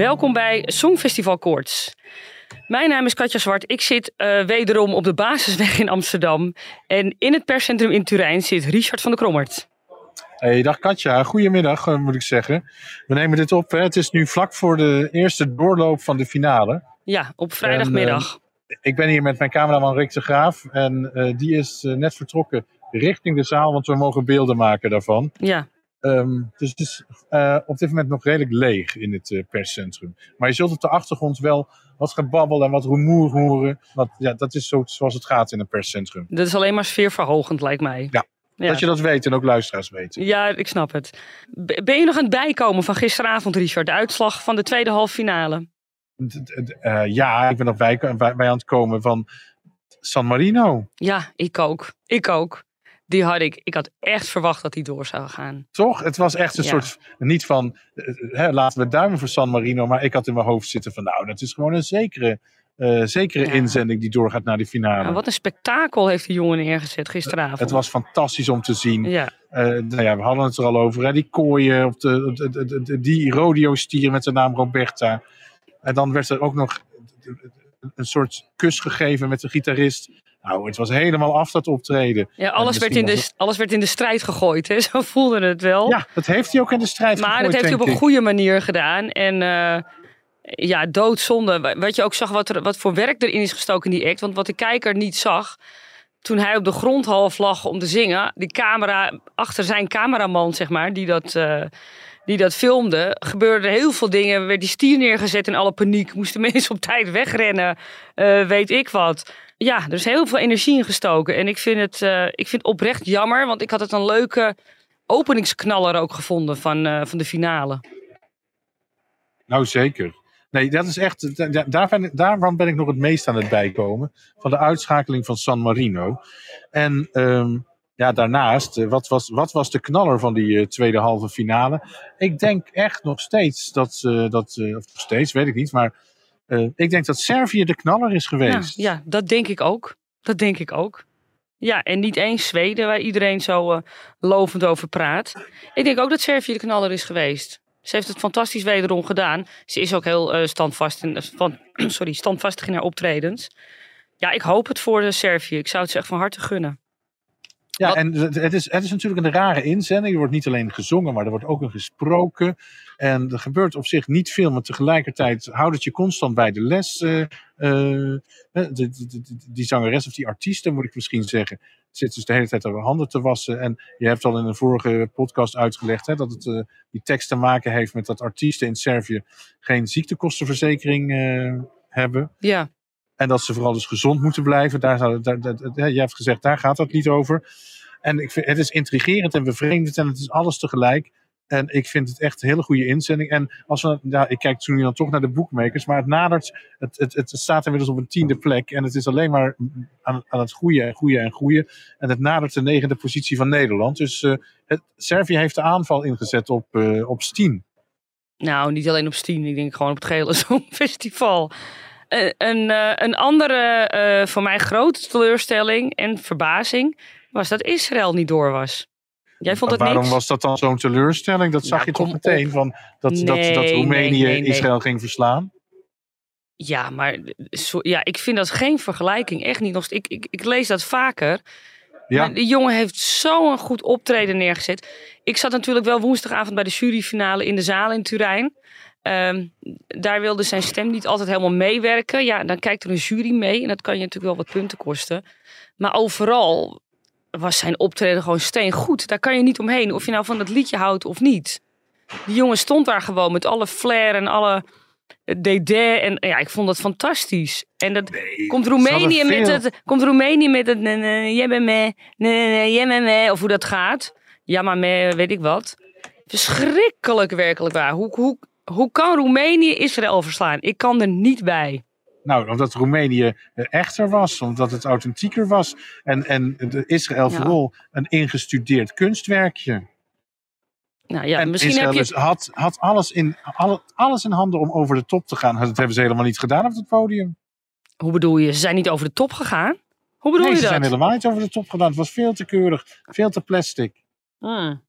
Welkom bij Songfestival Koorts. Mijn naam is Katja Zwart. Ik zit uh, wederom op de basisweg in Amsterdam. En in het perscentrum in Turijn zit Richard van der Krommert. Hey, dag Katja, goedemiddag uh, moet ik zeggen. We nemen dit op. Hè. Het is nu vlak voor de eerste doorloop van de finale. Ja, op vrijdagmiddag. En, uh, ik ben hier met mijn cameraman Rick de Graaf. En die is net vertrokken richting de zaal, want we mogen beelden maken daarvan. Ja. Um, dus het is uh, op dit moment nog redelijk leeg in het uh, perscentrum. Maar je zult op de achtergrond wel wat gebabbel en wat rumoer horen. Want ja, dat is zo, zoals het gaat in een perscentrum. Dat is alleen maar sfeerverhogend, lijkt mij. Ja. ja. Dat je dat weet en ook luisteraars weten. Ja, ik snap het. Ben je nog aan het bijkomen van gisteravond, Richard? De uitslag van de tweede halve finale? Uh, ja, ik ben nog bij, bij, bij aan het komen van San Marino. Ja, ik ook. Ik ook die had ik, ik had echt verwacht dat die door zou gaan. Toch? Het was echt een ja. soort, niet van, hè, laten we duimen voor San Marino, maar ik had in mijn hoofd zitten van, nou, dat is gewoon een zekere, uh, zekere ja. inzending die doorgaat naar de finale. Ja, wat een spektakel heeft die jongen neergezet gisteravond. Het was fantastisch om te zien. Ja. Uh, nou ja, we hadden het er al over, hè, die kooien, op de, de, de, de die rodeo-stier met de naam Roberta. En dan werd er ook nog een soort kus gegeven met de gitarist. Nou, het was helemaal af dat optreden. Ja, alles, werd in, de, het... alles werd in de strijd gegooid, hè? zo voelde het wel. Ja, dat heeft hij ook in de strijd maar gegooid. Maar dat heeft hij op een goede manier gedaan. En uh, ja, doodzonde. Wat je ook zag, wat, er, wat voor werk erin is gestoken in die act. Want wat de kijker niet zag, toen hij op de grond half lag om te zingen, die camera, achter zijn cameraman, zeg maar, die dat. Uh, die dat filmde, gebeurden heel veel dingen. Werd die stier neergezet in alle paniek. Moesten mensen op tijd wegrennen. Uh, weet ik wat. Ja, er is heel veel energie in gestoken. En ik vind het, uh, ik vind oprecht jammer. Want ik had het een leuke openingsknaller ook gevonden van, uh, van de finale. Nou, zeker. Nee, dat is echt. Daar ben, daarvan ben ik nog het meest aan het bijkomen. Van de uitschakeling van San Marino. En um, ja, daarnaast, wat was, wat was de knaller van die tweede halve finale? Ik denk echt nog steeds dat, dat of nog steeds, weet ik niet, maar ik denk dat Servië de knaller is geweest. Ja, ja, dat denk ik ook. Dat denk ik ook. Ja, en niet eens Zweden, waar iedereen zo lovend over praat. Ik denk ook dat Servië de knaller is geweest. Ze heeft het fantastisch wederom gedaan. Ze is ook heel standvast in, van, sorry, standvastig in haar optredens. Ja, ik hoop het voor de Servië. Ik zou het ze echt van harte gunnen. Ja, Wat? en het is, het is natuurlijk een rare inzending. Er wordt niet alleen gezongen, maar er wordt ook een gesproken. En er gebeurt op zich niet veel, maar tegelijkertijd houdt het je constant bij de les. Uh, uh, de, de, de, die zangeres of die artiesten, moet ik misschien zeggen, zit dus de hele tijd haar handen te wassen. En je hebt al in een vorige podcast uitgelegd hè, dat het uh, die tekst te maken heeft met dat artiesten in Servië geen ziektekostenverzekering hebben. Ja. En dat ze vooral dus gezond moeten blijven. Daar, daar, daar, daar, jij hebt gezegd, daar gaat het niet over. En ik vind, het is intrigerend en bevreemdend en het is alles tegelijk. En ik vind het echt een hele goede inzending. En als we, ja, ik kijk toen dan toch naar de boekmakers, maar het nadert, het, het, het staat inmiddels op een tiende plek. En het is alleen maar aan, aan het groeien en groeien en groeien. En het nadert de negende positie van Nederland. Dus uh, het, Servië heeft de aanval ingezet op, uh, op Steam. Nou, niet alleen op Steam. Ik denk gewoon op het gehele Songfestival. Een, een, een andere, voor mij grote teleurstelling en verbazing was dat Israël niet door was. Jij vond het Waarom niks? was dat dan zo'n teleurstelling? Dat zag Nou, je toch meteen, op. van dat, Nee, dat, dat Roemenië nee. Israël ging verslaan? Ja, maar zo, ja, ik vind dat geen vergelijking. Echt niet. Nog, ik, ik, ik lees dat vaker. Ja, Maar die jongen heeft zo'n goed optreden neergezet. Ik zat natuurlijk wel woensdagavond bij de juryfinale in de zaal in Turijn. Ehm, daar wilde zijn stem niet altijd helemaal meewerken. Ja, dan kijkt er een jury mee en dat kan je natuurlijk wel wat punten kosten. Maar overal was zijn optreden gewoon steengoed. Daar kan je niet omheen, of je nou van dat liedje houdt of niet. Die jongen stond daar gewoon met alle flair en alle DD. En ja, ik vond dat fantastisch. En dat komt Roemenië met het. Komt Roemenië met het. Jij bent me. Nee, nee, jij bent me. Of hoe dat gaat. Ja, maar me, weet ik wat. Verschrikkelijk werkelijk waar. Hoe, hoe, hoe kan Roemenië Israël verslaan? Ik kan er niet bij. Nou, omdat Roemenië echter was, omdat het authentieker was. En, en Israël vooral een ingestudeerd kunstwerkje. Nou ja, en misschien Israël heb je... had, had alles, in, alle, alles in handen om over de top te gaan. Dat hebben ze helemaal niet gedaan op het podium. Hoe bedoel je? Ze zijn niet over de top gegaan? Hoe bedoel nee, je ze dat? zijn helemaal niet over de top gedaan. Het was veel te keurig, veel te plastic. Hmm.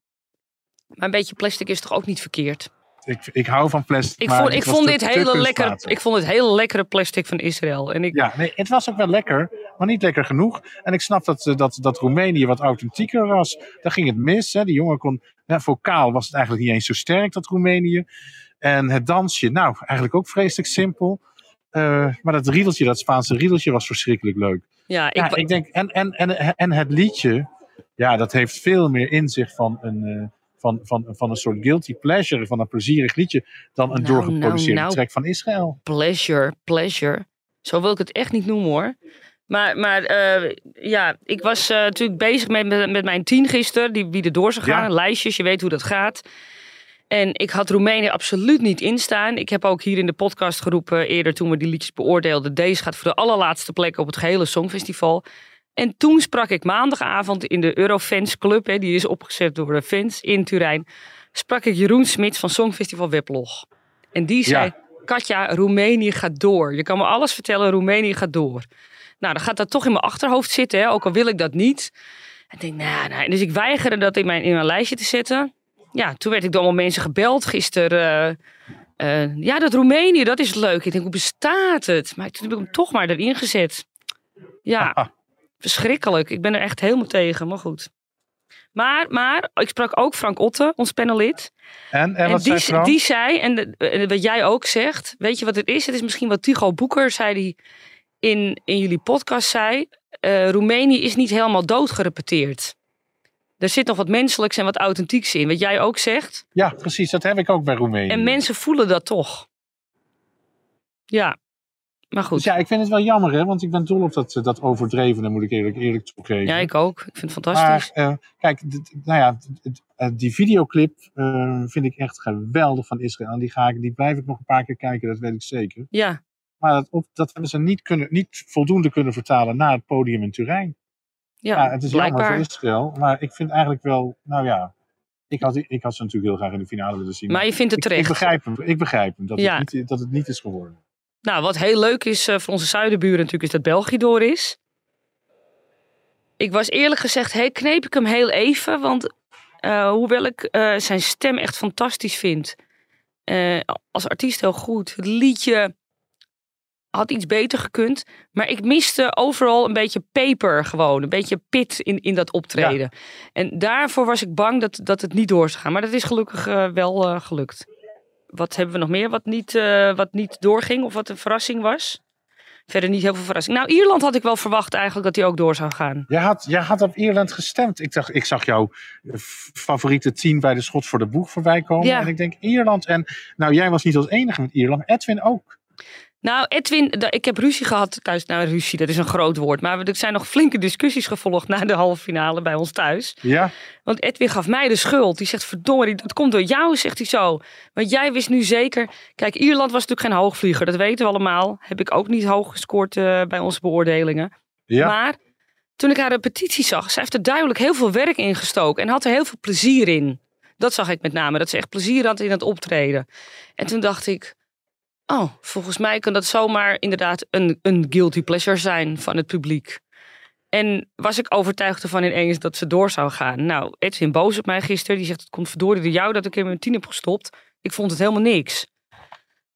Maar een beetje plastic is toch ook niet verkeerd? Ik, ik hou van plastic. Ik vond, het ik vond dit hele lekkere, ik vond het hele lekkere plastic van Israël. En ik, Ja, nee, het was ook wel lekker, maar niet lekker genoeg. En ik snap dat, eh, dat, dat Roemenië wat authentieker was. Daar ging het mis. Hè. Die jongen kon, ja, vocaal was het eigenlijk niet eens zo sterk, dat Roemenië. En het dansje, nou, eigenlijk ook vreselijk simpel. Eh, maar dat riedeltje, dat Spaanse riedeltje was verschrikkelijk leuk. ja, ik, Ja, ik denk, en, en, en, en het liedje, ja, dat heeft veel meer inzicht van een, eh, van, van, van een soort guilty pleasure, van een plezierig liedje, dan een Nou, doorgeproduceerde nou, nou. track van Israël. pleasure, pleasure. Zo wil ik het echt niet noemen hoor. Maar, maar eh, ja, ik was eh, natuurlijk bezig met, met, met mijn tien gisteren, die, wie er door zou gaan. Ja. Lijstjes, je weet hoe dat gaat. En ik had Roemenië absoluut niet instaan. Ik heb ook hier in de podcast geroepen, eerder toen we die liedjes beoordeelden. Deze gaat voor de allerlaatste plek op het gehele Songfestival. En toen sprak ik maandagavond in de Eurofans Club, hè, die is opgezet door de fans in Turijn. Sprak ik Jeroen Smits van Songfestival Weblog. En die zei, Ja. Katja, Roemenië gaat door. Je kan me alles vertellen, Roemenië gaat door. Nou, dan gaat dat toch in mijn achterhoofd zitten, hè, ook al wil ik dat niet. En ik denk, nou, nou, dus ik weigerde dat in mijn, in mijn lijstje te zetten. Ja, toen werd ik door allemaal mensen gebeld gisteren. eh, eh, ja, dat Roemenië, dat is leuk. Ik denk, hoe bestaat het? Maar toen heb ik hem toch maar erin gezet. Ja, verschrikkelijk. Ik ben er echt helemaal tegen, maar goed. Maar, maar ik sprak ook Frank Otte, ons panelid. En, en, En wat die, zei Frank? die zei, en de- en wat jij ook zegt, weet je wat het is? Het is misschien wat Tycho Boeker zei die in, in jullie podcast zei. eh, Roemenië is niet helemaal doodgerepeteerd. Er zit nog wat menselijks en wat authentieks in. Wat jij ook zegt. Ja, precies. Dat heb ik ook bij Roemenië. En mensen voelen dat toch. Ja, maar goed. Dus ja, ik vind het wel jammer, hè, want ik ben dol op dat, eh, dat overdrevene, moet ik eerlijk, eerlijk toegeven. Ja, ik ook. Ik vind het fantastisch. maar eh, kijk, nou ja, eh, die videoclip vind ik echt geweldig van Israël. En die, ga ik, die blijf ik nog een paar keer kijken, dat weet ik zeker. ja, Maar dat, op, dat hebben ze niet, kunnen, niet voldoende kunnen vertalen naar het podium in Turijn. ja, Ja, het is jammer blijkbaar. voor Israël, maar ik vind eigenlijk wel, nou ja, ik had, ik had ze natuurlijk heel graag in de finale willen zien. Maar je vindt het ik, ik terecht. begrijp hem, ik begrijp hem dat, Ja. het niet, dat het niet is geworden. Nou, wat heel leuk is eh, voor onze zuidenburen natuurlijk, is dat België door is. Ik was eerlijk gezegd, hey, kneep ik hem heel even. Want eh, hoewel ik eh, zijn stem echt fantastisch vind. als artiest heel goed. Het liedje had iets beter gekund. Maar ik miste overal een beetje peper gewoon. Een beetje pit in, in dat optreden. En daarvoor was ik bang dat, dat het niet door zou gaan. Maar dat is gelukkig wel gelukt. Wat hebben we nog meer wat niet, eh, wat niet doorging of wat een verrassing was? Verder niet heel veel verrassing. Nou, Ierland had ik wel verwacht eigenlijk dat hij ook door zou gaan. Jij had, jij had op Ierland gestemd. Ik, dacht, ik zag jouw eh, favoriete team bij de Schot voor de Boeg voorbij komen. Ja. En ik denk Ierland. En nou, jij was niet als enige met Ierland. Edwin ook. Nou, Edwin, ik heb ruzie gehad thuis. Nou, ruzie, dat is een groot woord. Maar er zijn nog flinke discussies gevolgd na de halve finale bij ons thuis. Ja, Want Edwin gaf mij de schuld. Die zegt, verdorie, dat komt door jou, zegt hij zo. Want jij wist nu zeker... Kijk, Ierland was natuurlijk geen hoogvlieger. Dat weten we allemaal. Heb ik ook niet hoog gescoord eh, bij onze beoordelingen. ja. Maar toen ik haar repetitie zag, zij heeft er duidelijk heel veel werk in gestoken en had er heel veel plezier in. Dat zag ik met name, dat ze echt plezier had in het optreden. En toen dacht ik, oh, volgens mij kan dat zomaar inderdaad een, een guilty pleasure zijn van het publiek. En was ik overtuigd ervan ineens dat ze door zou gaan. Nou, Edwin boos op mij gisteren. Die zegt, het komt verdorie door jou dat ik in mijn tien heb gestopt. Ik vond het helemaal niks.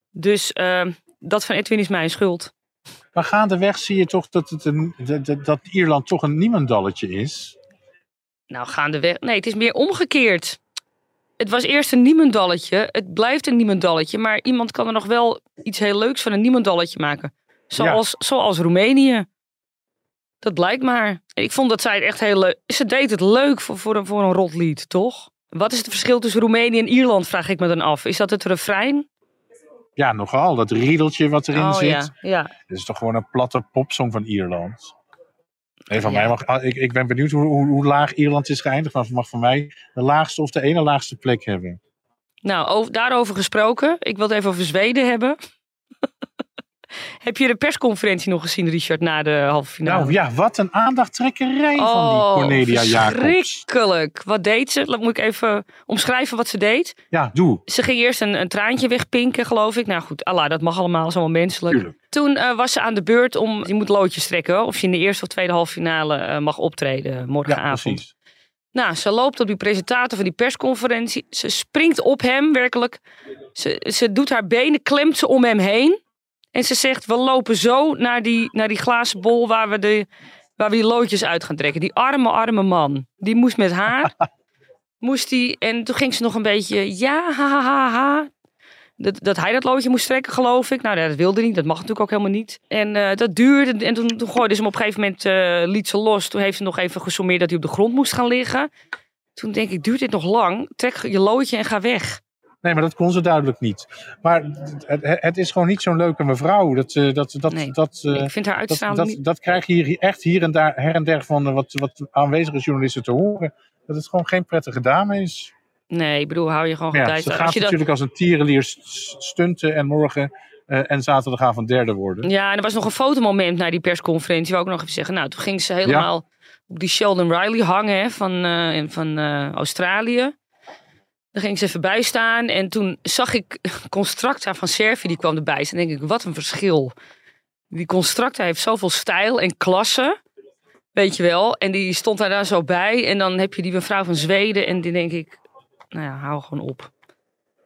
Dus eh, dat van Edwin is mijn schuld. Maar gaandeweg zie je toch dat, het een, dat, Ierland toch een niemandalletje is. Nou, gaandeweg. Nee, het is meer omgekeerd. Het was eerst een niemendalletje. Het blijft een niemendalletje. Maar iemand kan er nog wel iets heel leuks van een niemendalletje maken. Zoals, zoals Roemenië. Dat blijkt maar. Ik vond dat zij het echt heel leuk... Ze deed het leuk voor, voor, een, voor een rotlied, toch? Wat is het verschil tussen Roemenië en Ierland, vraag ik me dan af. Is dat het refrein? Ja, nogal. Dat riedeltje wat erin oh zit. ja, ja. Het is toch gewoon een platte popsong van Ierland. Nee, van Ja. mij mag, ah, ik, ik ben benieuwd hoe, hoe, hoe laag Ierland is geëindigd. Maar het mag van mij de laagste of de ene laagste plek hebben. Nou, over, daarover gesproken. Ik wil het even over Zweden hebben. Heb je de persconferentie nog gezien, Richard, na de halve finale? Nou ja, wat een aandachttrekkerij van die Cornelia Jacobs. Oh, verschrikkelijk. Wat deed ze? Laat moet ik even omschrijven wat ze deed. Ja, doe. Ze ging eerst een, een traantje wegpinken, geloof ik. Nou goed, Allah, dat mag allemaal, is allemaal menselijk. Tuurlijk. Toen eh, was ze aan de beurt om, je moet loodjes trekken, of je in de eerste of tweede halve finale eh, mag optreden Ja, morgenavond. precies. Nou, ze loopt op die presentator van die persconferentie. Ze springt op hem, werkelijk. Ze, ze doet haar benen, klemt ze om hem heen. En ze zegt, we lopen zo naar die, naar die glazen bol waar we, de, waar we die loodjes uit gaan trekken. Die arme, arme man. Die moest met haar. moest die, en toen ging ze nog een beetje, ja, ha, ha, ha, ha. Dat, dat hij dat loodje moest trekken, geloof ik. Nou, dat wilde niet. Dat mag natuurlijk ook helemaal niet. En eh, dat duurde. En toen, toen gooide ze hem op een gegeven moment, eh, liet ze los. Toen heeft ze nog even gesommeerd dat hij op de grond moest gaan liggen. Toen denk ik, duurt dit nog lang? Trek je loodje en ga weg. Nee, maar dat kon ze duidelijk niet. Maar het, het is gewoon niet zo'n leuke mevrouw. Dat, eh, dat, dat, Nee, dat, eh, ik vind haar dat, uitstraling dat, dat krijg je hier echt hier en daar, her en der van eh, wat, wat aanwezige journalisten te horen. Dat het gewoon geen prettige dame is. Nee, ik bedoel, hou je gewoon ja, tijd. ze Als gaat dat... natuurlijk als een tierenlier stunten en morgen eh, en zaterdagavond derde worden. Ja, en er was nog een fotomoment na die persconferentie. Wou ik nog even zeggen. Nou, toen ging ze helemaal op die Sheldon Riley hangen hè, van, van Australië. Daar ging ze even bij staan. En toen zag ik Constructa van Servië, die kwam erbij. En dan denk ik, wat een verschil. Die Constructa heeft zoveel stijl en klasse. Weet je wel. En die stond daar, daar zo bij. En dan heb je die mevrouw van Zweden. En die denk ik, nou ja, hou gewoon op.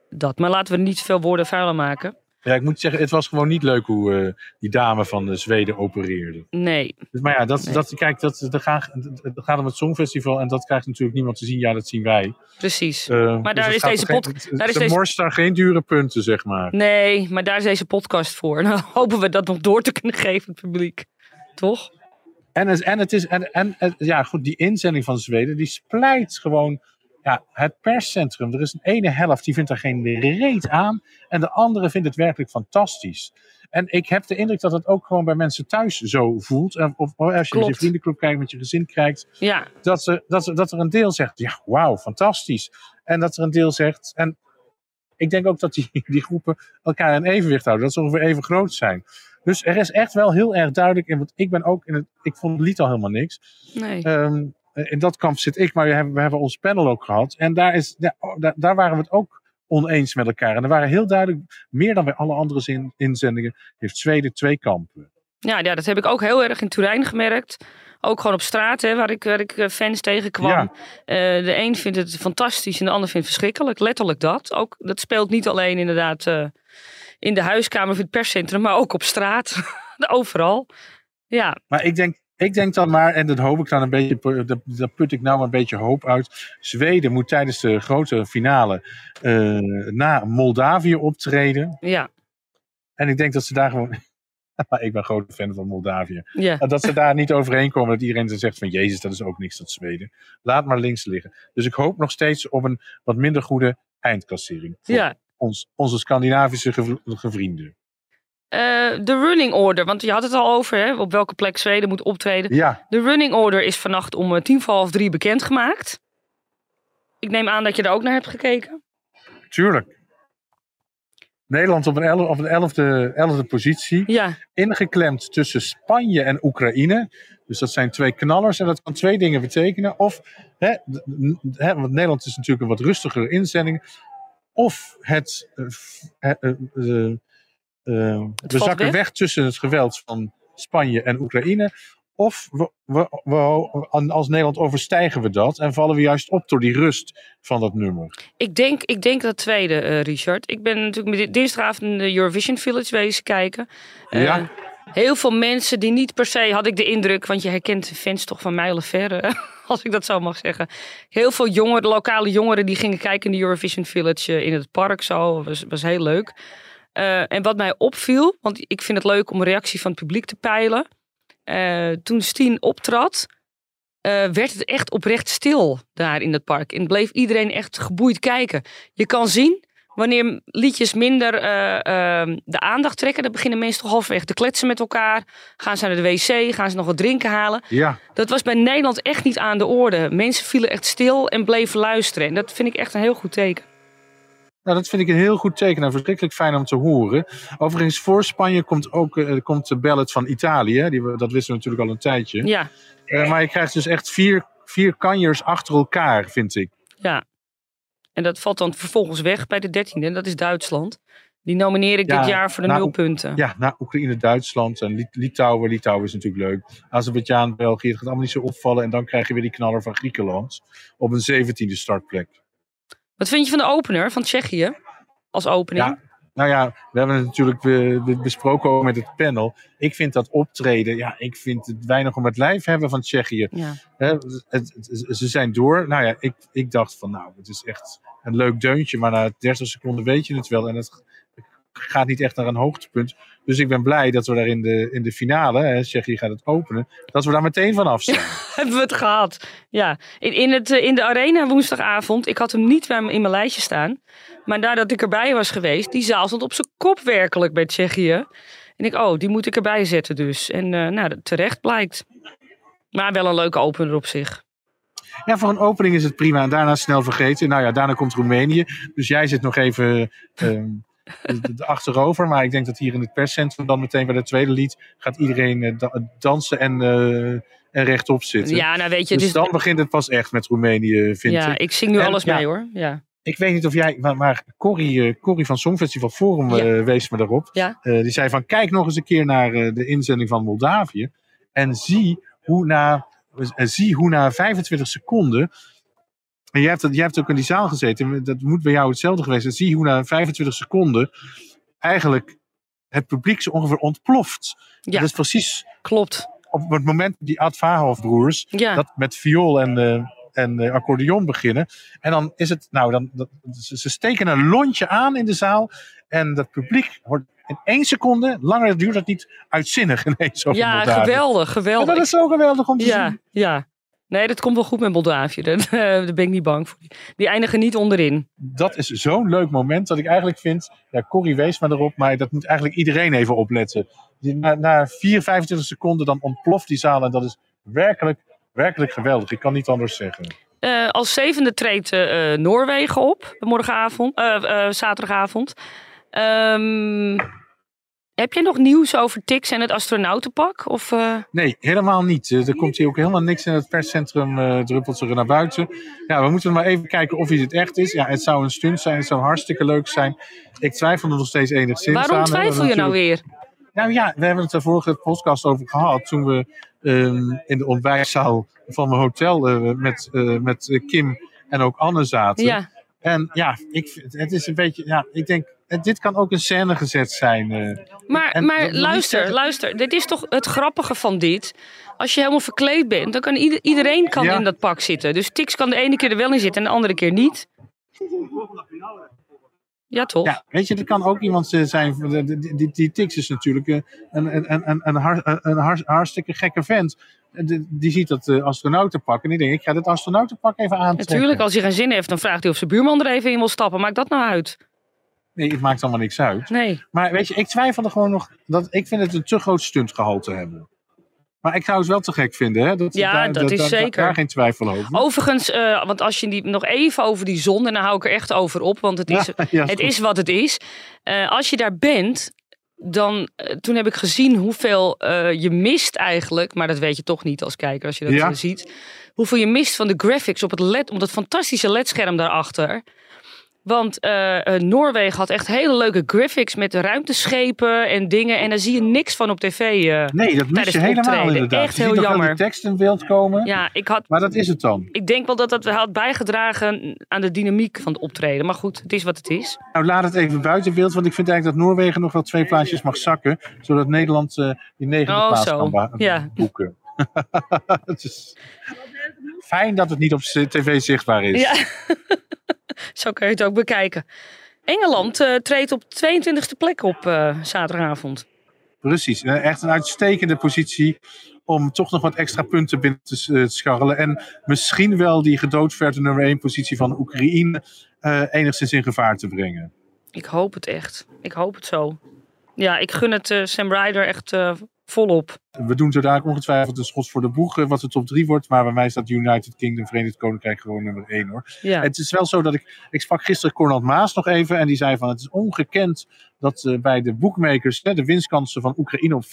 Dat. Maar laten we niet veel woorden vuiler maken. Ja, ik moet zeggen, het was gewoon niet leuk hoe eh, die dame van de Zweden opereerde. Nee. Dus, maar ja, dat, Nee. dat, kijk, dat, dat, gaat, dat gaat om het Songfestival en dat krijgt natuurlijk niemand te zien. Ja, dat zien wij. Precies. Eh, Maar dus daar is deze geen- pod- het- daar is Ze deze- morst daar geen dure punten, zeg maar. Nee, maar daar is deze podcast voor. Nou hopen we dat nog door te kunnen geven, het publiek. Toch? En, het, en, het is, en en- ja, goed, die inzending van Zweden, die splijt gewoon ja, het perscentrum. Er is een ene helft die vindt er geen reet aan. En de andere vindt het werkelijk fantastisch. En ik heb de indruk dat het ook gewoon bij mensen thuis zo voelt. Of, als je met je vriendenclub kijkt, met je gezin kijkt. Ja, Dat, ze, dat, ze, dat er een deel zegt, ja, wauw, fantastisch. En dat er een deel zegt, en ik denk ook dat die, die groepen elkaar in evenwicht houden. Dat ze ongeveer even groot zijn. Dus er is echt wel heel erg duidelijk. En want ik ben ook in het. Ik vond het lied al helemaal niks. nee. Ehm, in dat kamp zit ik, maar we hebben, we hebben ons panel ook gehad. En daar, is, ja, oh, daar, daar waren we het ook oneens met elkaar. En er waren heel duidelijk, meer dan bij alle andere zin, inzendingen, heeft Zweden twee kampen. Ja, ja, dat heb ik ook heel erg in Turijn gemerkt. Ook gewoon op straat, hè, waar, ik, waar ik eh, fans tegenkwam. Ja. Eh, de een vindt het fantastisch en de ander vindt het verschrikkelijk. Letterlijk dat. Ook, dat speelt niet alleen inderdaad eh, in de huiskamer of in het perscentrum, maar ook op straat. Overal. Ja, Maar ik denk, ik denk dan maar, en dat hoop ik dan een beetje, dat, dat put ik nou een beetje hoop uit. Zweden moet tijdens de grote finale eh, na Moldavië optreden. ja, En ik denk dat ze daar gewoon. Maar ik ben grote fan van Moldavië. ja. Dat ze daar niet overheen komen. Dat iedereen dan zegt van Jezus, dat is ook niks, dat Zweden. Laat maar links liggen. Dus ik hoop nog steeds op een wat minder goede eindklassering. Voor ja. ons, onze Scandinavische gev- gevrienden. Eh, de running order, want je had het al over hè, op welke plek Zweden moet optreden. Ja, De running order is vannacht om eh, tien voor half drie bekendgemaakt. Ik neem aan dat je er ook naar hebt gekeken. tuurlijk. Nederland op een, elf, op een elfde, elfde positie. Ja, ingeklemd tussen Spanje en Oekraïne. Dus dat zijn twee knallers en dat kan twee dingen betekenen. Of, hè, hè, want Nederland is natuurlijk een wat rustigere inzending. Of het, eh, eh, we valt zakken weg? weg. tussen het geweld van Spanje en Oekraïne. Of we, we, we- als Nederland overstijgen we dat en vallen we juist op door die rust van dat nummer. ik denk, ik denk dat tweede, eh, Richard. Ik ben natuurlijk met dinsdagavond in de Eurovision Village wezen kijken. Eh, Ja. Heel veel mensen die niet per se, had ik de indruk, want je herkent de fans toch van mijlen verre, als ik dat zo mag zeggen. Heel veel jongeren, lokale jongeren, die gingen kijken in de Eurovision Village eh, in het park zo. Was, was heel leuk. Eh, en wat mij opviel, want ik vind het leuk om een reactie van het publiek te peilen. Eh, toen Stien optrad, eh, werd het echt oprecht stil daar in het park. En bleef iedereen echt geboeid kijken. Je kan zien wanneer liedjes minder eh, ehm, de aandacht trekken, dan beginnen mensen toch halverwege te kletsen met elkaar. Gaan ze naar de wc, gaan ze nog wat drinken halen. Ja, Dat was bij Nederland echt niet aan de orde. Mensen vielen echt stil en bleven luisteren. En dat vind ik echt een heel goed teken. Nou, dat vind ik een heel goed teken en verschrikkelijk fijn om te horen. Overigens, voor Spanje komt ook eh, komt de ballad van Italië. Die, dat wisten we natuurlijk al een tijdje. Ja, Eh, maar je krijgt dus echt vier, vier kanjers achter elkaar, vind ik. ja. En dat valt dan vervolgens weg bij de dertiende. En dat is Duitsland. Die nomineer ik Ja, dit jaar voor de nou, nul punten. Ja, na Oekraïne, Duitsland en Lit- Litouwen. Litouwen is natuurlijk leuk. Azerbeidzjan, België, het gaat allemaal niet zo opvallen. En dan krijg je weer die knaller van Griekenland op een zeventiende startplek. Wat vind je van de opener van Tsjechië? Als opening? Ja, nou ja, we hebben het natuurlijk be- besproken ook met het panel. Ik vind dat optreden, ja, ik vind het weinig om het lijf hebben van Tsjechië. Ja. Hè, het- het- ze zijn door. Nou ja, ik, ik dacht van, nou, het is echt een leuk deuntje. Maar na 30 seconden weet je het wel. En het gaat niet echt naar een hoogtepunt. Dus ik ben blij dat we daar in de, in de finale, hè, Tsjechië gaat het openen, dat we daar meteen vanaf zijn. Hebben we het gehad. Ja, in, in, het, eh, in de arena woensdagavond. Ik had hem niet bij in mijn lijstje staan. Maar nadat ik erbij was geweest, die zaal stond op zijn kop werkelijk bij Tsjechië. En ik, oh, die moet ik erbij zetten dus. En eh, nou, terecht blijkt. Maar wel een leuke opener op zich. Ja, voor een opening is het prima. En daarna snel vergeten. Nou ja, daarna komt Roemenië. Dus jij zit nog even ehm, de- achterover. Maar ik denk dat hier in het perscentrum dan meteen bij de tweede lied gaat iedereen eh, da- dansen en, eh, en rechtop zitten. Ja, nou weet je, dus dan begint het pas echt met Roemenië, vind ja, ik. ik zing nu En, alles ja. mee hoor. Ja. Ik weet niet of jij, maar, maar Corrie, eh, Corrie van Songfestival Forum Ja. wees me daarop. Ja. Die zei van kijk nog eens een keer naar de inzending van Moldavië. En zie hoe na, zie hoe na 25 seconden. En jij hebt, jij hebt ook in die zaal gezeten. Dat moet bij jou hetzelfde geweest zijn. Zie hoe na 25 seconden eigenlijk het publiek zo ongeveer ontploft. Ja. Dat is precies Klopt. op het moment die Ad Vahoff broers Ja. dat met viool en, eh, en eh, accordeon beginnen. En dan is het, nou, dan, dat, ze, steken een lontje aan in de zaal. En dat publiek wordt in één seconde, langer duurt dat niet, uitzinnig ineens over ja, Moldavië. geweldig, En geweldig. dat is zo geweldig om te Ja, zien. ja. Nee, dat komt wel goed met Moldavië. Daar, eh, daar ben ik niet bang voor. Die eindigen niet onderin. Dat is zo'n leuk moment dat ik eigenlijk vind, ja, Corrie wees maar erop, maar dat moet eigenlijk iedereen even opletten. Na, na 4, 25 seconden dan ontploft die zaal en dat is werkelijk, werkelijk geweldig. Ik kan niet anders zeggen. Eh, als zevende treedt eh, Noorwegen op, morgenavond, zaterdagavond. Ehm, heb jij nog nieuws over Tix en het astronautenpak? Of, eh, Nee, helemaal niet. Eh, Er komt hier ook helemaal niks in het perscentrum, eh druppelt er naar buiten. Ja, we moeten maar even kijken of het echt is. Ja, het zou een stunt zijn, het zou hartstikke leuk zijn. Ik twijfel er nog steeds enigszins aan. waarom twijfel je nou weer? Nou ja, we hebben het er vorige podcast over gehad. Toen we ehm, in de ontbijtzaal van mijn hotel met, met Kim en ook Anne zaten. Ja, En ja, ik, het is een beetje, ja, ik denk, eh, dit kan ook een scène gezet zijn. eh. maar, En maar dat luister, zeggen- luister. Dit is toch het grappige van dit. Als je helemaal verkleed bent, dan kan ieder- iedereen kan Ja. in dat pak zitten. Dus Tix kan de ene keer er wel in zitten en de andere keer niet. Ja, toch? Ja, weet je, er kan ook iemand eh, zijn. Die, die, Tix is natuurlijk eh, een, een, een, een, een, har- een har- hartstikke gekke vent. Die, die ziet dat eh, astronautenpak en die denkt: ik ga dit astronautenpak even aantrekken. Natuurlijk, als hij geen zin heeft, dan vraagt hij of zijn buurman er even in wil stappen. Maakt dat nou uit? Nee, het maakt allemaal niks uit. Nee. Maar weet je, ik twijfel er gewoon nog. Dat, ik vind het een te groot stuntgehalte hebben. Maar ik zou het wel te gek vinden, hè? Dat, Ja, dat is zeker. Daar geen twijfel over. Overigens, eh, want als je die nog even over die zon, en dan hou ik er echt over op, want het is, Ja, ja, het goed. is wat het is. Eh, als je daar bent, dan, eh, toen heb ik gezien hoeveel je mist eigenlijk, maar dat weet je toch niet als kijker als je dat Ja. ziet. Hoeveel je mist van de graphics op het LED, op dat fantastische LED-scherm daarachter. Want eh, eh, Noorwegen had echt hele leuke graphics met ruimteschepen en dingen. En daar zie je niks van op tv. eh. Nee, dat mis tijdens je helemaal optreden. inderdaad. Echt je heel jammer. die tekst in beeld komen. Ja, ik had Maar dat is het dan. ik denk wel dat dat had bijgedragen aan de dynamiek van het optreden. Maar goed, het is wat het is. Nou, laat het even buiten beeld, want ik vind eigenlijk dat Noorwegen nog wel twee plaatsjes mag zakken, zodat Nederland eh, die negende Oh, plaats zo. kan Ja. boeken. het is fijn dat het niet op tv zichtbaar is. Ja, zo kun je het ook bekijken. Engeland eh, treedt op 22e plek op eh, zaterdagavond. Precies, Eh, echt een uitstekende positie om toch nog wat extra punten binnen te scharrelen. En misschien wel die gedoodverde nummer 1 positie van Oekraïne enigszins in gevaar te brengen. Ik hoop het echt. Ik hoop het zo. Ja, ik gun het Sam Ryder echt volop. We doen zo dadelijk ongetwijfeld een schot voor de boeg wat de top 3 wordt. Maar bij mij staat United Kingdom, Verenigd Koninkrijk gewoon nummer 1 hoor. Ja. Het is wel zo dat ik. Ik sprak gisteren Cornald Maas nog even. En die zei van het is ongekend dat uh, bij de boekmakers de winstkansen van Oekraïne op 54%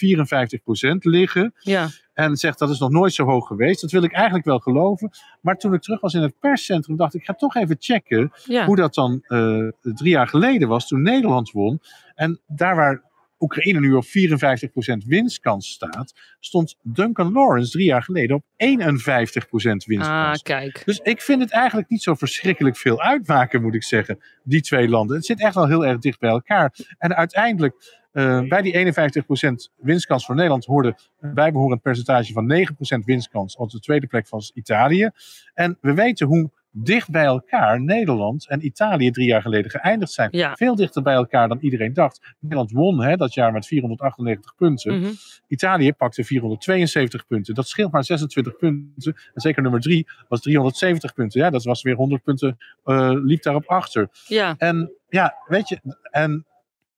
liggen. Ja. En zegt dat is nog nooit zo hoog geweest. Dat wil ik eigenlijk wel geloven. Maar toen ik terug was in het perscentrum, dacht ik, ik ga toch even checken hoe dat dan uh, drie jaar geleden was toen Nederland won. En daar waar Oekraïne nu op 54% winstkans staat, stond Duncan Lawrence drie jaar geleden op 51% winstkans. Ah, kijk. Dus ik vind het eigenlijk niet zo verschrikkelijk veel uitmaken, moet ik zeggen, die twee landen. Het zit echt wel heel erg dicht bij elkaar. En uiteindelijk, uh, bij die 51% winstkans voor Nederland hoorde behoren een percentage van 9% winstkans op de tweede plek van Italië. En we weten hoe dicht bij elkaar Nederland en Italië drie jaar geleden geëindigd zijn. Ja. Veel dichter bij elkaar dan iedereen dacht. Nederland won hè, dat jaar met 498 punten. Mhm. Italië pakte 472 punten. Dat scheelt maar 26 punten. En zeker nummer drie was 370 punten. Ja, dat was weer 100 punten, uh, liep daarop achter. Ja. En ja, weet je, en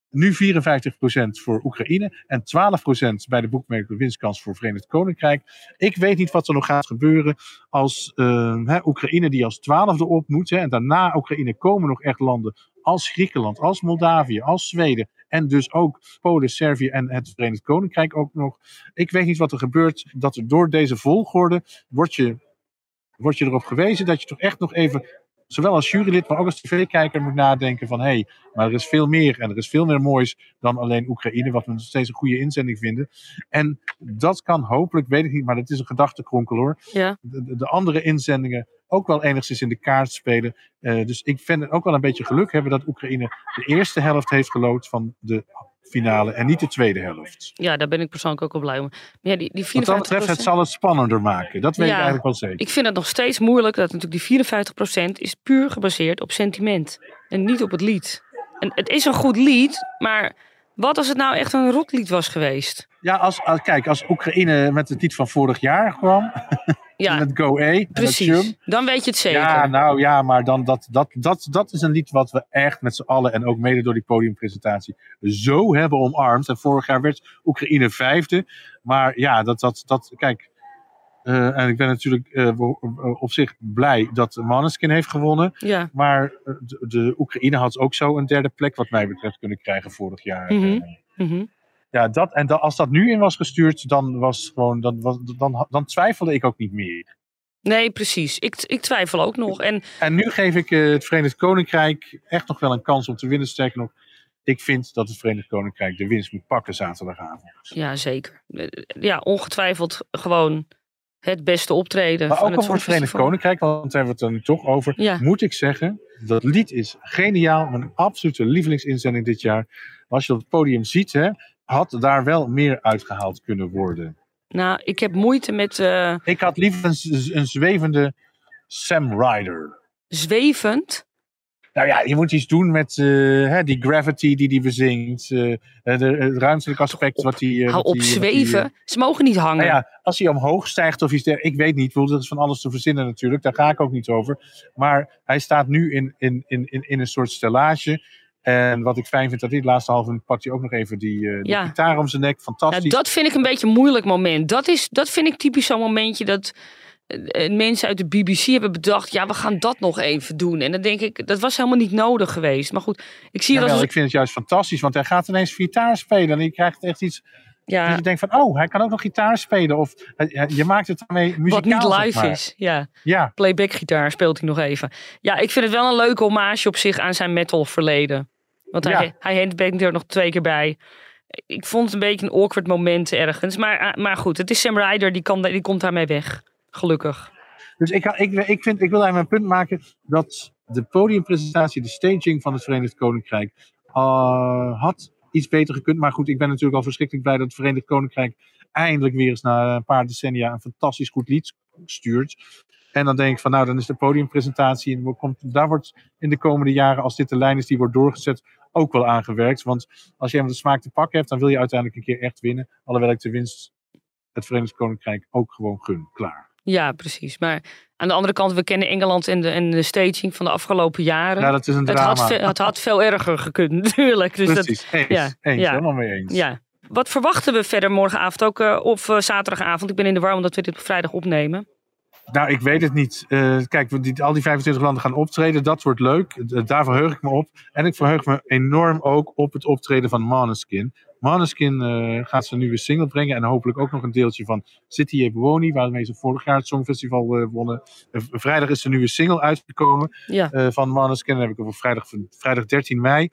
nu 54% voor Oekraïne en 12% bij de boekmaker winstkans voor Verenigd Koninkrijk. Ik weet niet wat er nog gaat gebeuren als uh, Oekraïne die als twaalfde op moet. Hè, en daarna Oekraïne komen nog echt landen als Griekenland, als Moldavië, als Zweden. En dus ook Polen, Servië en het Verenigd Koninkrijk ook nog. Ik weet niet wat er gebeurt. Dat er door deze volgorde wordt je, wordt je erop gewezen dat je toch echt nog even zowel als jurylid, maar ook als tv-kijker moet nadenken van hé, hey, maar er is veel meer en er is veel meer moois dan alleen Oekraïne, wat we nog steeds een goede inzending vinden. En dat kan hopelijk, weet ik niet, maar dat is een gedachtenkronkel hoor. Ja. De, de, andere inzendingen ook wel enigszins in de kaart spelen. Uh, dus ik vind het ook wel een beetje geluk hebben dat Oekraïne de eerste helft heeft gelood van de finale en niet de tweede helft. Ja, daar ben ik persoonlijk ook wel blij om. Ja, die, die 54%... Wat dat betreft, het zal het spannender maken. Dat weet ja, ik eigenlijk wel zeker. Ik vind het nog steeds moeilijk dat natuurlijk die 54% is puur gebaseerd op sentiment. En niet op het lied. En het is een goed lied, maar wat als het nou echt een rotlied was geweest? Ja, als, als, kijk, als Oekraïne met het lied van vorig jaar kwam... Ja, met Go A. Precies. Dan weet je het zeker. Ja, nou ja, maar dan dat, dat, dat, dat is een lied wat we echt met z'n allen en ook mede door die podiumpresentatie zo hebben omarmd. En vorig jaar werd Oekraïne vijfde. Maar ja, dat, dat, dat kijk. Uh, en ik ben natuurlijk uh, op zich blij dat Maneskin heeft gewonnen. Ja. Maar de, de, Oekraïne had ook zo een derde plek, wat mij betreft, kunnen krijgen vorig jaar. Mm -hmm. Mm -hmm ja, dat, en dat, als dat nu in was gestuurd, dan, was gewoon, dan, dan, dan twijfelde ik ook niet meer. Nee, precies. Ik, ik twijfel ook nog. En, en nu geef ik uh, het Verenigd Koninkrijk echt nog wel een kans om te winnen. Sterker nog, ik vind dat het Verenigd Koninkrijk de winst moet pakken zaterdagavond. Ja, zeker. Ja, ongetwijfeld gewoon het beste optreden. Maar van ook het over het Verenigd Koninkrijk, want daar hebben we het er nu toch over. Ja. Moet ik zeggen, dat lied is geniaal. Mijn absolute lievelingsinzending dit jaar. Als je op het podium ziet, hè, had daar wel meer uitgehaald kunnen worden. Nou, ik heb moeite met. Uh... Ik had liever een, een, zwevende Sam Ryder. Zwevend? Nou ja, je moet iets doen met uh, hè, die gravity die die bezingt. Uh, de, het ruimtelijk aspect wat hij. Hou op, zweven. Ze mogen niet hangen. Nou ja, als hij omhoog stijgt of iets dergelijks. Ik weet niet, dat is van alles te verzinnen natuurlijk. Daar ga ik ook niet over. Maar hij staat nu in, in, in, in een soort stellage. En wat ik fijn vind, dat de laatste halve minuut pakt hij ook nog even die, uh, die Ja. gitaar om zijn nek. Fantastisch. Ja, dat vind ik een beetje een moeilijk moment. Dat, is, dat vind ik typisch zo'n momentje dat eh, mensen uit de BBC hebben bedacht... ja, we gaan dat nog even doen. En dan denk ik, dat was helemaal niet nodig geweest. Maar goed, ik zie het Jawel, als... ik vind het juist fantastisch, want hij gaat ineens gitaar spelen. En je krijgt echt iets ja, dat je denkt van, oh, hij kan ook nog gitaar spelen. Of eh, je maakt het daarmee muzikaal. wat niet live maar. is. Ja, Ja, playback gitaar speelt hij nog even. Ja, ik vind het wel een leuke hommage op zich aan zijn metal verleden. Want hij, Ja. hij handbangt er nog twee keer bij. Ik vond het een beetje een awkward moment ergens. Maar, eh, maar goed, het is Sam Ryder, die, kan, die komt daarmee weg. Gelukkig. dus ik, ik, ik, vind, ik wil even een punt maken dat de podiumpresentatie, de staging van het Verenigd Koninkrijk, uh, had iets beter gekund. Maar goed, ik ben natuurlijk al verschrikkelijk blij dat het Verenigd Koninkrijk eindelijk weer eens na een paar decennia een fantastisch goed lied stuurt. En dan denk ik van, nou, dan is de podiumpresentatie, en komt, daar wordt in de komende jaren, als dit de lijn is die wordt doorgezet, ook wel aangewerkt. Want als je helemaal de smaak te pakken hebt, dan wil je uiteindelijk een keer echt winnen. Alhoewel ik de winst het Verenigd Koninkrijk ook gewoon gun. Klaar. Ja, precies. Maar aan de andere kant, we kennen Engeland en de, en de staging van de afgelopen jaren. Ja, dat is een het, drama. had, ve- het had veel erger gekund, natuurlijk. Dus dat, Precies, eens. ja, eens ja. helemaal mee eens. ja. Wat verwachten we verder morgenavond ook, eh, of eh, zaterdagavond? Ik ben in de war omdat we dit op vrijdag opnemen. Nou, ik weet het niet. Eh, kijk, die, al die 25 landen gaan optreden. Dat wordt leuk. Daar verheug ik me op. En ik verheug me enorm ook op het optreden van Maneskin. Maneskin eh, gaat zijn nieuwe single brengen. En hopelijk ook nog een deeltje van City e Buoni. Waarmee ze vorig jaar het Songfestival eh, wonnen. Eh, vrijdag is de nieuwe single uitgekomen Ja, van Maneskin. Dan heb ik over vrijdag, vrijdag 13 mei.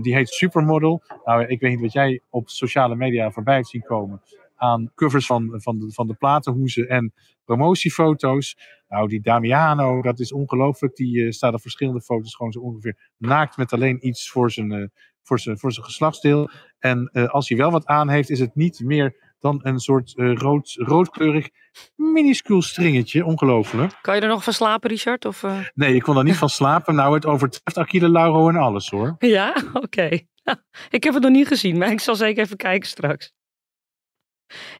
Die heet Supermodel. Nou, ik weet niet wat jij op sociale media voorbij hebt zien komen. Aan covers van, van, de, van de platenhoezen en promotiefoto's. Nou, die Damiano, dat is ongelooflijk. Die staat op verschillende foto's gewoon zo ongeveer naakt met alleen iets voor zijn, voor zijn, voor zijn geslachtsdeel. En eh, als hij wel wat aan heeft, is het niet meer dan een soort eh, rood, roodkleurig minuscuul stringetje. Ongelooflijk. kan je er nog van slapen, Richard? Of, eh? Nee, ik kon er niet van slapen. Nou, het overtreft Achille Lauro en alles hoor. Ja, oké. Nou, ik heb het nog niet gezien, maar ik zal zeker even kijken straks.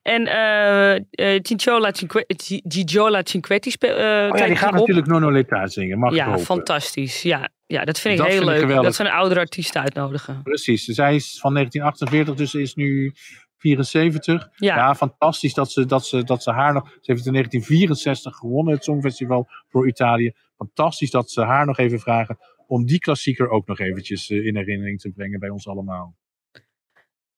En eh eh, Ciciola Cinque- Ci- Gigiola Cinquetti speel, eh Oh ja, die gaat erop. natuurlijk Nono Leta zingen. Mag ik Ja, fantastisch. Ja, ja, dat vind ik Dat heel vind leuk. Dat ze een oudere artiest uitnodigen. Precies. Zij is van 1948, dus ze is nu 74. Ja, Ja, fantastisch dat ze, dat, ze, dat ze haar nog. Ze heeft in 1964 gewonnen, het Songfestival voor Italië. Fantastisch dat ze haar nog even vragen om die klassieker ook nog eventjes eh, in herinnering te brengen bij ons allemaal.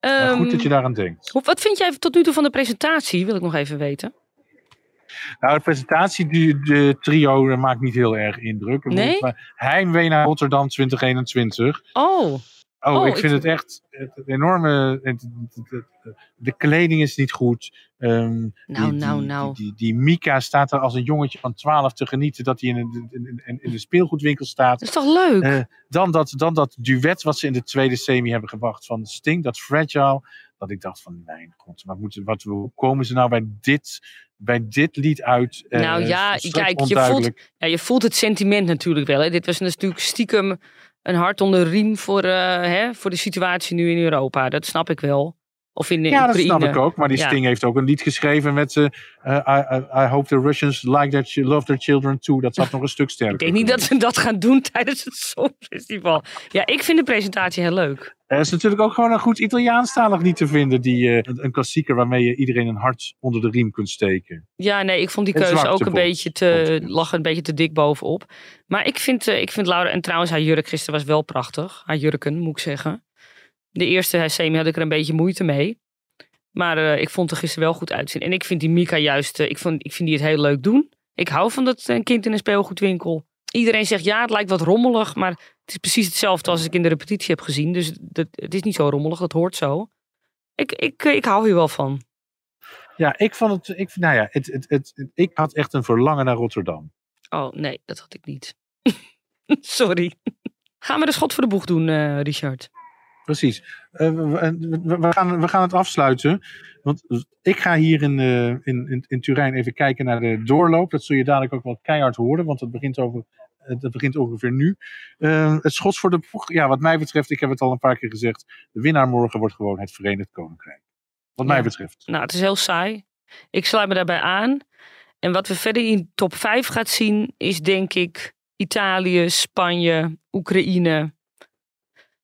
Nou, Ehm, goed dat je daaraan denkt. wat vind jij tot nu toe van de presentatie? Wil ik nog even weten. Nou, de presentatie, die, de trio, maakt niet heel erg indruk. Nee? Maar Heimwee naar Rotterdam 2021. Oh, Oh, Oh, ik ik vind het echt het, enorme. het- de kleding is niet goed. Ehm, Nou, die, nou, nou. Die, die, die Mika staat er als een jongetje van 12 te genieten dat hij in een, in, in, speelgoedwinkel staat. dat is toch leuk? Eh, dan, dat, dan dat duet wat ze in de tweede semi hebben gebracht van Sting, dat Fragile. Dat ik dacht van, mijn god, maar moeten, wat, hoe komen ze nou bij dit, bij dit lied uit? Eh, Nou ja, kijk, je onduidelijk. ja, je voelt het sentiment natuurlijk wel. Hè. Dit was natuurlijk stiekem een hart onder de riem voor, eh, hè, voor de situatie nu in Europa. Dat snap ik wel. Of in de Ja, dat snap ik ook. Maar die Ja. Sting heeft ook een lied geschreven met eh, I, I, I hope the Russians like their, love their children too. Dat zat nog een stuk sterker. Ik denk niet dat ze dat gaan doen tijdens het Songfestival. Ja, ik vind de presentatie heel leuk. Er is natuurlijk ook gewoon een goed Italiaanstalig lied te vinden. Die, eh, een, klassieker waarmee je iedereen een hart onder de riem kunt steken. Ja, nee, ik vond die keuze ook een beetje te, lag een beetje te dik bovenop. Maar ik vind, eh, ik vind Laura, en trouwens haar jurk gisteren was wel prachtig. Haar jurken, moet ik zeggen. De eerste semi had ik er een beetje moeite mee. Maar eh, ik vond er gisteren wel goed uitzien. En ik vind die Mika juist, eh, ik, vond, ik vind die het heel leuk doen. Ik hou van dat een kind in een speelgoedwinkel. Iedereen zegt ja, het lijkt wat rommelig. Maar het is precies hetzelfde als ik in de repetitie heb gezien. Dus dat, het is niet zo rommelig, dat hoort zo. Ik, ik, eh, ik hou hier wel van. Ja, ik vond het. Ik, nou ja, het, het, het, ik had echt een verlangen naar Rotterdam. Oh, nee, dat had ik niet. Sorry. Gaan we de schot voor de boeg doen, eh, Richard? Precies. Eh, we, gaan, we gaan het afsluiten. Want ik ga hier in, eh, in, in, in Turijn even kijken naar de doorloop. Dat zul je dadelijk ook wel keihard horen, want het begint, over, eh, dat begint ongeveer nu. Het schot voor de boeg, ja, wat mij betreft, ik heb het al een paar keer gezegd. De winnaar morgen wordt gewoon het Verenigd Koninkrijk. Wat mij betreft. Nou, het is heel saai. Ik sluit me daarbij aan. En wat we verder in top 5 gaat zien, is denk ik Italië, Spanje, Oekraïne.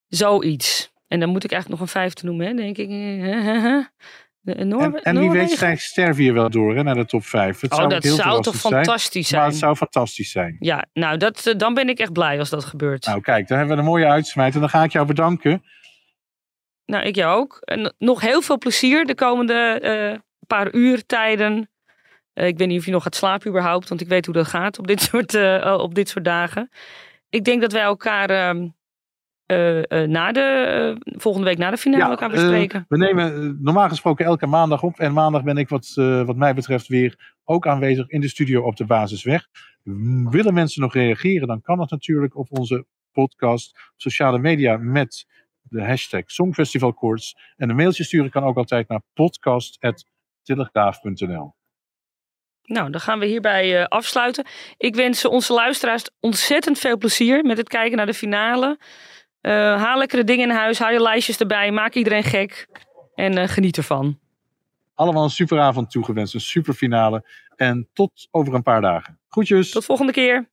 Zoiets. En dan moet ik eigenlijk nog een vijfde noemen, hè, denk ik. De- En, en wie weet stijgt Servië wel door hè, naar de top 5. Het Oh, zou dat heel zou toch verrassend zijn. fantastisch Maar zijn. het zou fantastisch zijn. Ja, nou, dat, eh, dan ben ik echt blij als dat gebeurt. Nou, kijk, dan hebben we een mooie uitsmijt. En dan ga ik jou bedanken. Nou, ik jou ook. En nog heel veel plezier de komende eh, paar uur tijden. Eh, ik weet niet of je nog gaat slapen überhaupt, want ik weet hoe dat gaat op dit soort, op dit soort dagen. Ik denk dat wij elkaar na de, eh, volgende week na de finale Ja, elkaar bespreken. We nemen normaal gesproken elke maandag op. En maandag ben ik wat, wat mij betreft weer ook aanwezig in de studio op de Basisweg. Willen mensen nog reageren, dan kan dat natuurlijk op onze podcast, sociale media met de hashtag Songfestivalkoorts. En een mailtje sturen kan ook altijd naar podcast.telegraaf.nl. Nou, dan gaan we hierbij afsluiten. Ik wens onze luisteraars ontzettend veel plezier met het kijken naar de finale. Eh, haal lekkere dingen in huis, haal je lijstjes erbij, maak iedereen gek en eh, geniet ervan. Allemaal een superavond toegewenst, een superfinale en tot over een paar dagen. Groetjes. Tot volgende keer.